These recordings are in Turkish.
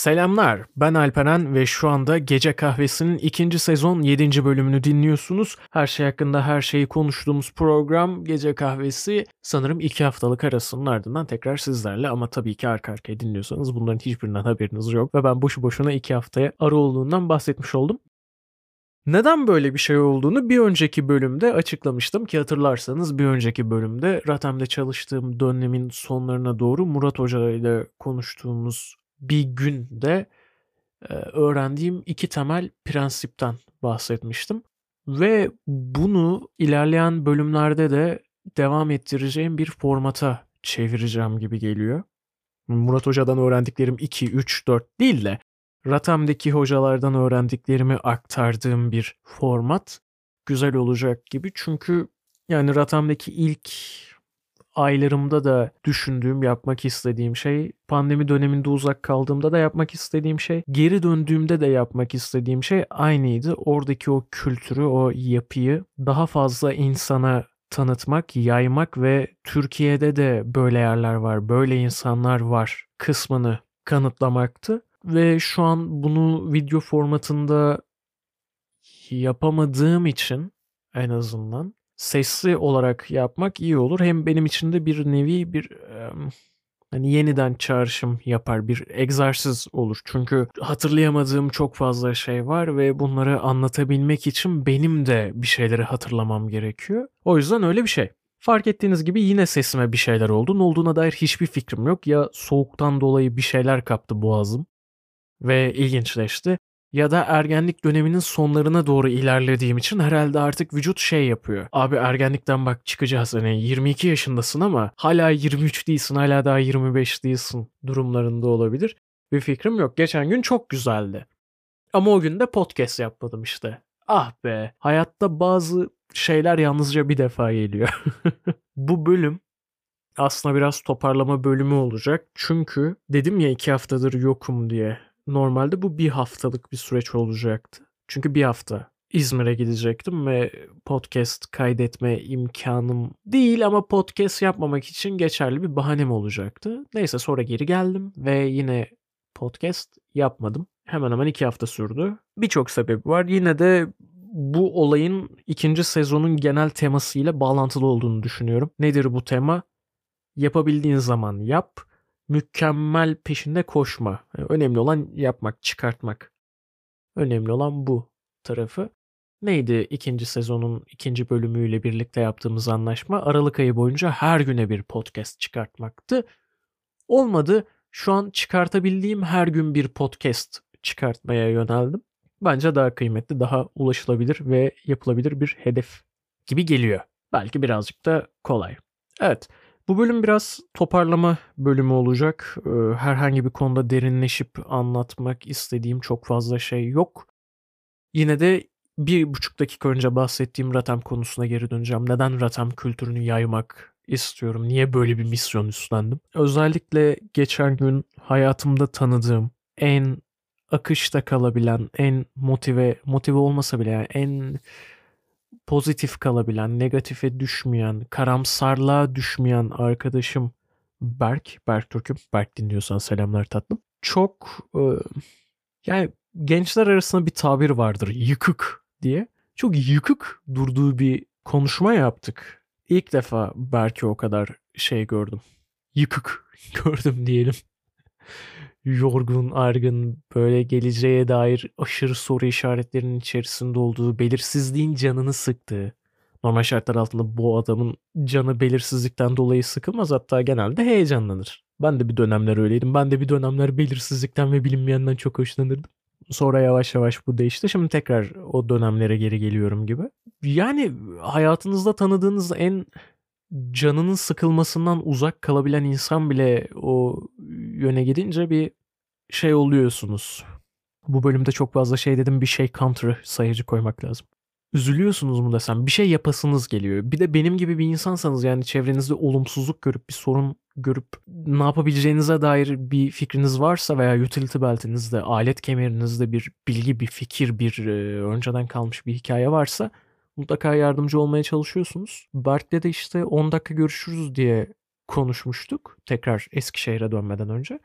Selamlar, ben Alperen ve şu anda Gece Kahvesi'nin ikinci sezon 7. bölümünü dinliyorsunuz. Her şey hakkında her şeyi konuştuğumuz program Gece Kahvesi sanırım iki haftalık arasının ardından tekrar sizlerle ama tabii ki arka arkaya dinliyorsanız bunların hiçbirinden haberiniz yok ve ben boşu boşuna iki haftaya ara olduğundan bahsetmiş oldum. Neden böyle bir şey olduğunu bir önceki bölümde açıklamıştım ki hatırlarsanız bir önceki bölümde Ratem'de çalıştığım dönemin sonlarına doğru Murat Hoca ile konuştuğumuz bir günde öğrendiğim iki temel prensipten bahsetmiştim. Ve bunu ilerleyen bölümlerde de devam ettireceğim bir formata çevireceğim gibi geliyor. Murat Hoca'dan öğrendiklerim 2, 3, 4 değil de Ratam'daki hocalardan öğrendiklerimi aktardığım bir format güzel olacak gibi. Çünkü yani Ratam'daki ilk aylarımda da düşündüğüm, yapmak istediğim şey, pandemi döneminde uzak kaldığımda da yapmak istediğim şey, geri döndüğümde de yapmak istediğim şey aynıydı. Oradaki o kültürü, o yapıyı daha fazla insana tanıtmak, yaymak ve Türkiye'de de böyle yerler var, böyle insanlar var kısmını kanıtlamaktı. Ve şu an bunu video formatında yapamadığım için en azından sesli olarak yapmak iyi olur. Hem benim için de bir nevi bir hani yeniden çağrışım yapar, bir egzersiz olur. Çünkü hatırlayamadığım çok fazla şey var ve bunları anlatabilmek için benim de bir şeyleri hatırlamam gerekiyor. O yüzden öyle bir şey. Fark ettiğiniz gibi yine sesime bir şeyler oldu. Ne olduğuna dair hiçbir fikrim yok. Ya soğuktan dolayı bir şeyler kaptı boğazım ve ilginçleşti ya da ergenlik döneminin sonlarına doğru ilerlediğim için herhalde artık vücut şey yapıyor. Abi ergenlikten bak çıkacağız hani 22 yaşındasın ama hala 23 değilsin hala daha 25 değilsin durumlarında olabilir. Bir fikrim yok. Geçen gün çok güzeldi. Ama o gün de podcast yapmadım işte. Ah be hayatta bazı şeyler yalnızca bir defa geliyor. Bu bölüm aslında biraz toparlama bölümü olacak. Çünkü dedim ya iki haftadır yokum diye. Normalde bu bir haftalık bir süreç olacaktı. Çünkü bir hafta İzmir'e gidecektim ve podcast kaydetme imkanım değil ama podcast yapmamak için geçerli bir bahanem olacaktı. Neyse sonra geri geldim ve yine podcast yapmadım. Hemen hemen iki hafta sürdü. Birçok sebebi var. Yine de bu olayın ikinci sezonun genel temasıyla bağlantılı olduğunu düşünüyorum. Nedir bu tema? Yapabildiğin zaman yap mükemmel peşinde koşma. Yani önemli olan yapmak, çıkartmak. Önemli olan bu tarafı. Neydi ikinci sezonun ikinci bölümüyle birlikte yaptığımız anlaşma? Aralık ayı boyunca her güne bir podcast çıkartmaktı. Olmadı. Şu an çıkartabildiğim her gün bir podcast çıkartmaya yöneldim. Bence daha kıymetli, daha ulaşılabilir ve yapılabilir bir hedef gibi geliyor. Belki birazcık da kolay. Evet. Bu bölüm biraz toparlama bölümü olacak. Ee, herhangi bir konuda derinleşip anlatmak istediğim çok fazla şey yok. Yine de bir buçuk dakika önce bahsettiğim Ratam konusuna geri döneceğim. Neden Ratam kültürünü yaymak istiyorum? Niye böyle bir misyon üstlendim? Özellikle geçen gün hayatımda tanıdığım en akışta kalabilen, en motive, motive olmasa bile yani en pozitif kalabilen, negatife düşmeyen, karamsarlığa düşmeyen arkadaşım Berk, Berk Türk'üm. Berk dinliyorsan selamlar tatlım. Çok e, yani gençler arasında bir tabir vardır yıkık diye. Çok yıkık durduğu bir konuşma yaptık. İlk defa Berk'i o kadar şey gördüm. Yıkık gördüm diyelim yorgun, argın, böyle geleceğe dair aşırı soru işaretlerinin içerisinde olduğu, belirsizliğin canını sıktığı. Normal şartlar altında bu adamın canı belirsizlikten dolayı sıkılmaz hatta genelde heyecanlanır. Ben de bir dönemler öyleydim. Ben de bir dönemler belirsizlikten ve bilinmeyenden çok hoşlanırdım. Sonra yavaş yavaş bu değişti. Şimdi tekrar o dönemlere geri geliyorum gibi. Yani hayatınızda tanıdığınız en canının sıkılmasından uzak kalabilen insan bile o yöne gidince bir şey oluyorsunuz. Bu bölümde çok fazla şey dedim bir şey counter sayıcı koymak lazım. Üzülüyorsunuz mu desem bir şey yapasınız geliyor. Bir de benim gibi bir insansanız yani çevrenizde olumsuzluk görüp bir sorun görüp ne yapabileceğinize dair bir fikriniz varsa veya utility beltinizde, alet kemerinizde bir bilgi, bir fikir, bir e, önceden kalmış bir hikaye varsa mutlaka yardımcı olmaya çalışıyorsunuz. Berk'le de işte 10 dakika görüşürüz diye konuşmuştuk. Tekrar Eskişehir'e dönmeden önce.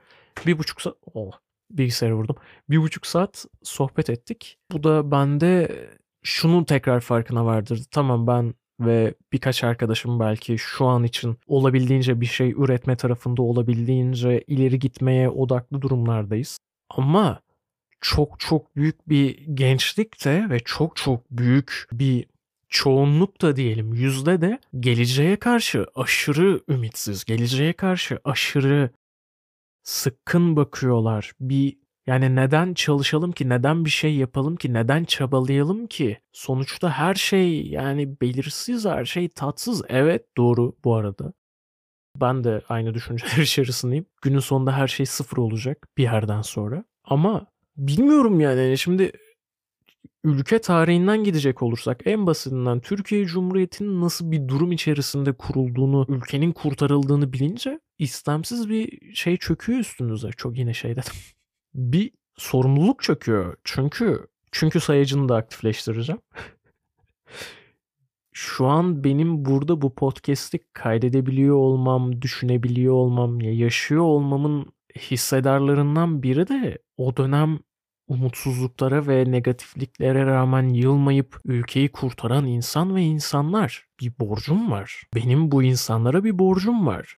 Bir buçuk saat... Oh. bilgisayara vurdum. Bir buçuk saat sohbet ettik. Bu da bende şunun tekrar farkına vardırdı. Tamam ben ve birkaç arkadaşım belki şu an için olabildiğince bir şey üretme tarafında olabildiğince ileri gitmeye odaklı durumlardayız. Ama çok çok büyük bir gençlik de ve çok çok büyük bir çoğunluk da diyelim yüzde de geleceğe karşı aşırı ümitsiz, geleceğe karşı aşırı sıkkın bakıyorlar. Bir yani neden çalışalım ki, neden bir şey yapalım ki, neden çabalayalım ki? Sonuçta her şey yani belirsiz, her şey tatsız. Evet doğru bu arada. Ben de aynı düşünceler içerisindeyim. Günün sonunda her şey sıfır olacak bir yerden sonra. Ama bilmiyorum yani şimdi ülke tarihinden gidecek olursak en basitinden Türkiye Cumhuriyeti'nin nasıl bir durum içerisinde kurulduğunu, ülkenin kurtarıldığını bilince istemsiz bir şey çöküyor üstünüze. Çok yine şey dedim. bir sorumluluk çöküyor. Çünkü çünkü sayacını da aktifleştireceğim. Şu an benim burada bu podcast'i kaydedebiliyor olmam, düşünebiliyor olmam, ya yaşıyor olmamın hissedarlarından biri de o dönem umutsuzluklara ve negatifliklere rağmen yılmayıp ülkeyi kurtaran insan ve insanlar. Bir borcum var. Benim bu insanlara bir borcum var.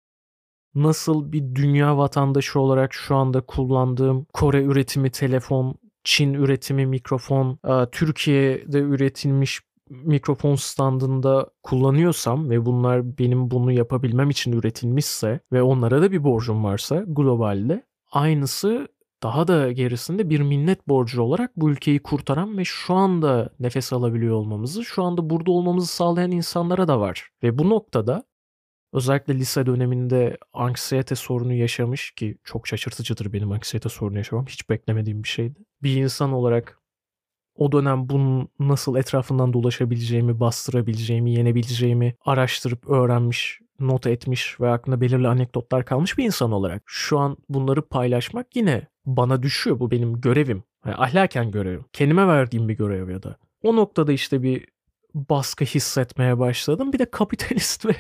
Nasıl bir dünya vatandaşı olarak şu anda kullandığım Kore üretimi telefon, Çin üretimi mikrofon, Türkiye'de üretilmiş mikrofon standında kullanıyorsam ve bunlar benim bunu yapabilmem için üretilmişse ve onlara da bir borcum varsa globalde aynısı daha da gerisinde bir minnet borcu olarak bu ülkeyi kurtaran ve şu anda nefes alabiliyor olmamızı, şu anda burada olmamızı sağlayan insanlara da var. Ve bu noktada özellikle lise döneminde anksiyete sorunu yaşamış ki çok şaşırtıcıdır benim anksiyete sorunu yaşamam. Hiç beklemediğim bir şeydi. Bir insan olarak o dönem bunun nasıl etrafından dolaşabileceğimi, bastırabileceğimi, yenebileceğimi araştırıp öğrenmiş not etmiş ve aklında belirli anekdotlar kalmış bir insan olarak şu an bunları paylaşmak yine bana düşüyor. Bu benim görevim. Yani ahlaken görevim. Kendime verdiğim bir görev ya da. O noktada işte bir baskı hissetmeye başladım. Bir de kapitalist ve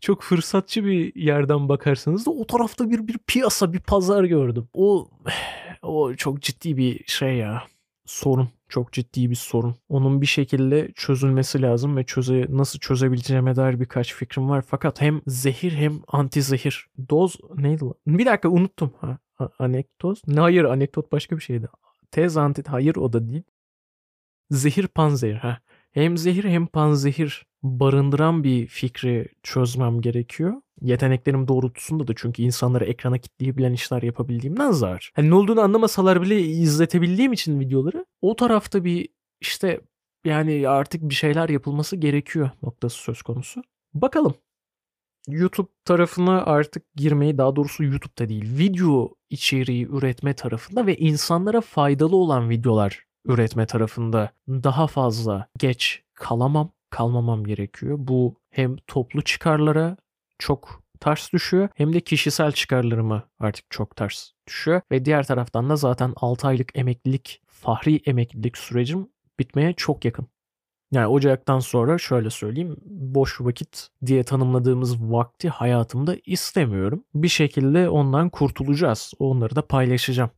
çok fırsatçı bir yerden bakarsanız da o tarafta bir bir piyasa, bir pazar gördüm. O o çok ciddi bir şey ya. Sorun. Çok ciddi bir sorun. Onun bir şekilde çözülmesi lazım ve çöze nasıl çözebileceğime dair birkaç fikrim var. Fakat hem zehir hem anti zehir. Doz neydi lan? Bir dakika unuttum. Ha, anekdoz? Ne hayır anekdot başka bir şeydi. Tez anti hayır o da değil. Zehir panzehir. Ha. Hem zehir hem panzehir barındıran bir fikri çözmem gerekiyor. Yeteneklerim doğrultusunda da çünkü insanları ekrana kitleyebilen işler yapabildiğimden zar. Hani ne olduğunu anlamasalar bile izletebildiğim için videoları o tarafta bir işte yani artık bir şeyler yapılması gerekiyor noktası söz konusu. Bakalım. YouTube tarafına artık girmeyi daha doğrusu YouTube'da değil video içeriği üretme tarafında ve insanlara faydalı olan videolar üretme tarafında daha fazla geç kalamam kalmamam gerekiyor. Bu hem toplu çıkarlara çok ters düşüyor hem de kişisel çıkarlarıma artık çok ters düşüyor. Ve diğer taraftan da zaten 6 aylık emeklilik, fahri emeklilik sürecim bitmeye çok yakın. Yani Ocak'tan sonra şöyle söyleyeyim boş vakit diye tanımladığımız vakti hayatımda istemiyorum. Bir şekilde ondan kurtulacağız. Onları da paylaşacağım.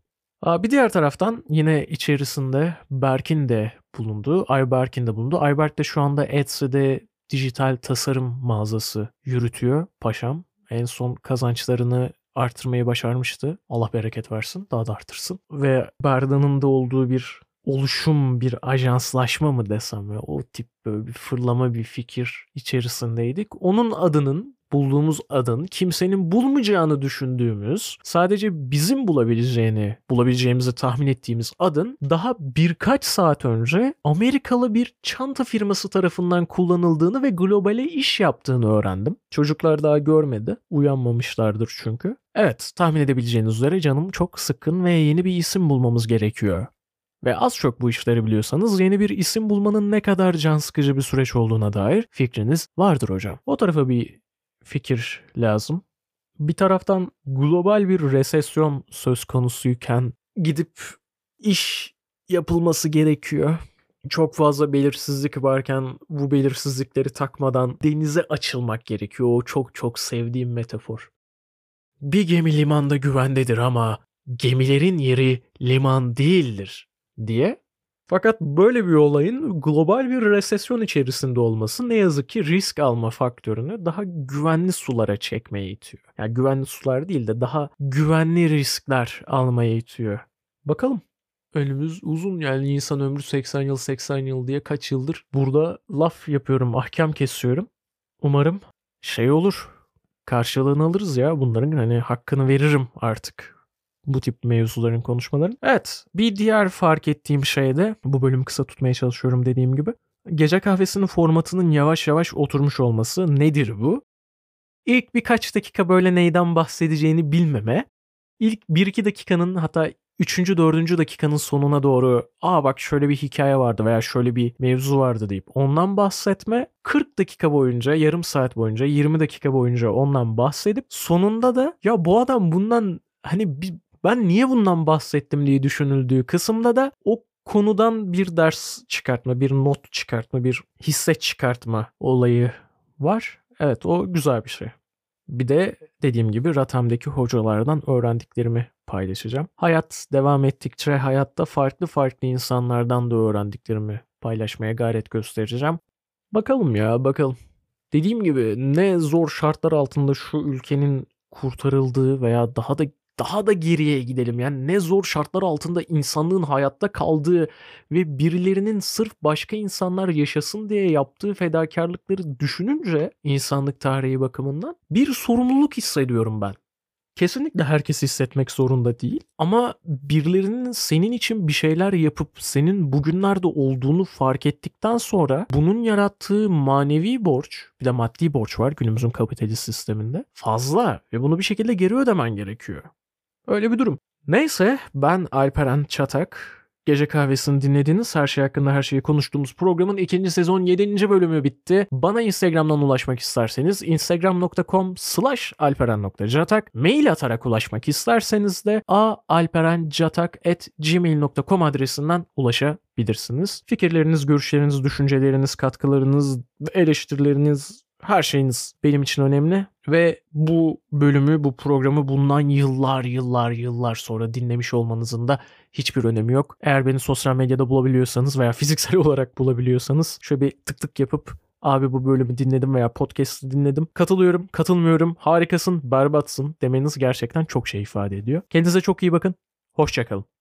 Bir diğer taraftan yine içerisinde Berk'in de bulunduğu, Ayberk'in de bulunduğu. Ayberk de şu anda Etsy'de dijital tasarım mağazası yürütüyor paşam. En son kazançlarını artırmayı başarmıştı. Allah bereket versin, daha da artırsın. Ve Berda'nın da olduğu bir oluşum, bir ajanslaşma mı desem ya o tip böyle bir fırlama bir fikir içerisindeydik. Onun adının bulduğumuz adın kimsenin bulmayacağını düşündüğümüz, sadece bizim bulabileceğini, bulabileceğimizi tahmin ettiğimiz adın daha birkaç saat önce Amerikalı bir çanta firması tarafından kullanıldığını ve globale iş yaptığını öğrendim. Çocuklar daha görmedi. Uyanmamışlardır çünkü. Evet, tahmin edebileceğiniz üzere canım çok sıkın ve yeni bir isim bulmamız gerekiyor. Ve az çok bu işleri biliyorsanız yeni bir isim bulmanın ne kadar can sıkıcı bir süreç olduğuna dair fikriniz vardır hocam. O tarafa bir fikir lazım. Bir taraftan global bir resesyon söz konusuyken gidip iş yapılması gerekiyor. Çok fazla belirsizlik varken bu belirsizlikleri takmadan denize açılmak gerekiyor. O çok çok sevdiğim metafor. Bir gemi limanda güvendedir ama gemilerin yeri liman değildir diye. Fakat böyle bir olayın global bir resesyon içerisinde olması ne yazık ki risk alma faktörünü daha güvenli sulara çekmeye itiyor. Yani güvenli sular değil de daha güvenli riskler almaya itiyor. Bakalım. Önümüz uzun yani insan ömrü 80 yıl 80 yıl diye kaç yıldır burada laf yapıyorum, ahkam kesiyorum. Umarım şey olur. Karşılığını alırız ya bunların hani hakkını veririm artık bu tip mevzuların konuşmaların. Evet bir diğer fark ettiğim şey de bu bölüm kısa tutmaya çalışıyorum dediğim gibi. Gece kahvesinin formatının yavaş yavaş oturmuş olması nedir bu? İlk birkaç dakika böyle neyden bahsedeceğini bilmeme. İlk 1-2 dakikanın hatta 3. 4. dakikanın sonuna doğru aa bak şöyle bir hikaye vardı veya şöyle bir mevzu vardı deyip ondan bahsetme 40 dakika boyunca yarım saat boyunca 20 dakika boyunca ondan bahsedip sonunda da ya bu adam bundan hani bir, ben niye bundan bahsettim diye düşünüldüğü kısımda da o konudan bir ders çıkartma, bir not çıkartma, bir hisse çıkartma olayı var. Evet o güzel bir şey. Bir de dediğim gibi Ratam'daki hocalardan öğrendiklerimi paylaşacağım. Hayat devam ettikçe hayatta farklı farklı insanlardan da öğrendiklerimi paylaşmaya gayret göstereceğim. Bakalım ya bakalım. Dediğim gibi ne zor şartlar altında şu ülkenin kurtarıldığı veya daha da daha da geriye gidelim. Yani ne zor şartlar altında insanlığın hayatta kaldığı ve birilerinin sırf başka insanlar yaşasın diye yaptığı fedakarlıkları düşününce insanlık tarihi bakımından bir sorumluluk hissediyorum ben. Kesinlikle herkes hissetmek zorunda değil ama birilerinin senin için bir şeyler yapıp senin bugünlerde olduğunu fark ettikten sonra bunun yarattığı manevi borç bir de maddi borç var günümüzün kapitalist sisteminde fazla ve bunu bir şekilde geri ödemen gerekiyor. Öyle bir durum. Neyse ben Alperen Çatak. Gece kahvesini dinlediniz. Her şey hakkında her şeyi konuştuğumuz programın ikinci sezon 7. bölümü bitti. Bana Instagram'dan ulaşmak isterseniz instagram.com slash alperen.catak mail atarak ulaşmak isterseniz de aalperencatak.gmail.com adresinden ulaşabilirsiniz. Fikirleriniz, görüşleriniz, düşünceleriniz, katkılarınız, eleştirileriniz, her şeyiniz benim için önemli ve bu bölümü, bu programı bundan yıllar yıllar yıllar sonra dinlemiş olmanızın da hiçbir önemi yok. Eğer beni sosyal medyada bulabiliyorsanız veya fiziksel olarak bulabiliyorsanız şöyle bir tık tık yapıp abi bu bölümü dinledim veya podcast'ı dinledim. Katılıyorum, katılmıyorum, harikasın, berbatsın demeniz gerçekten çok şey ifade ediyor. Kendinize çok iyi bakın. Hoşçakalın.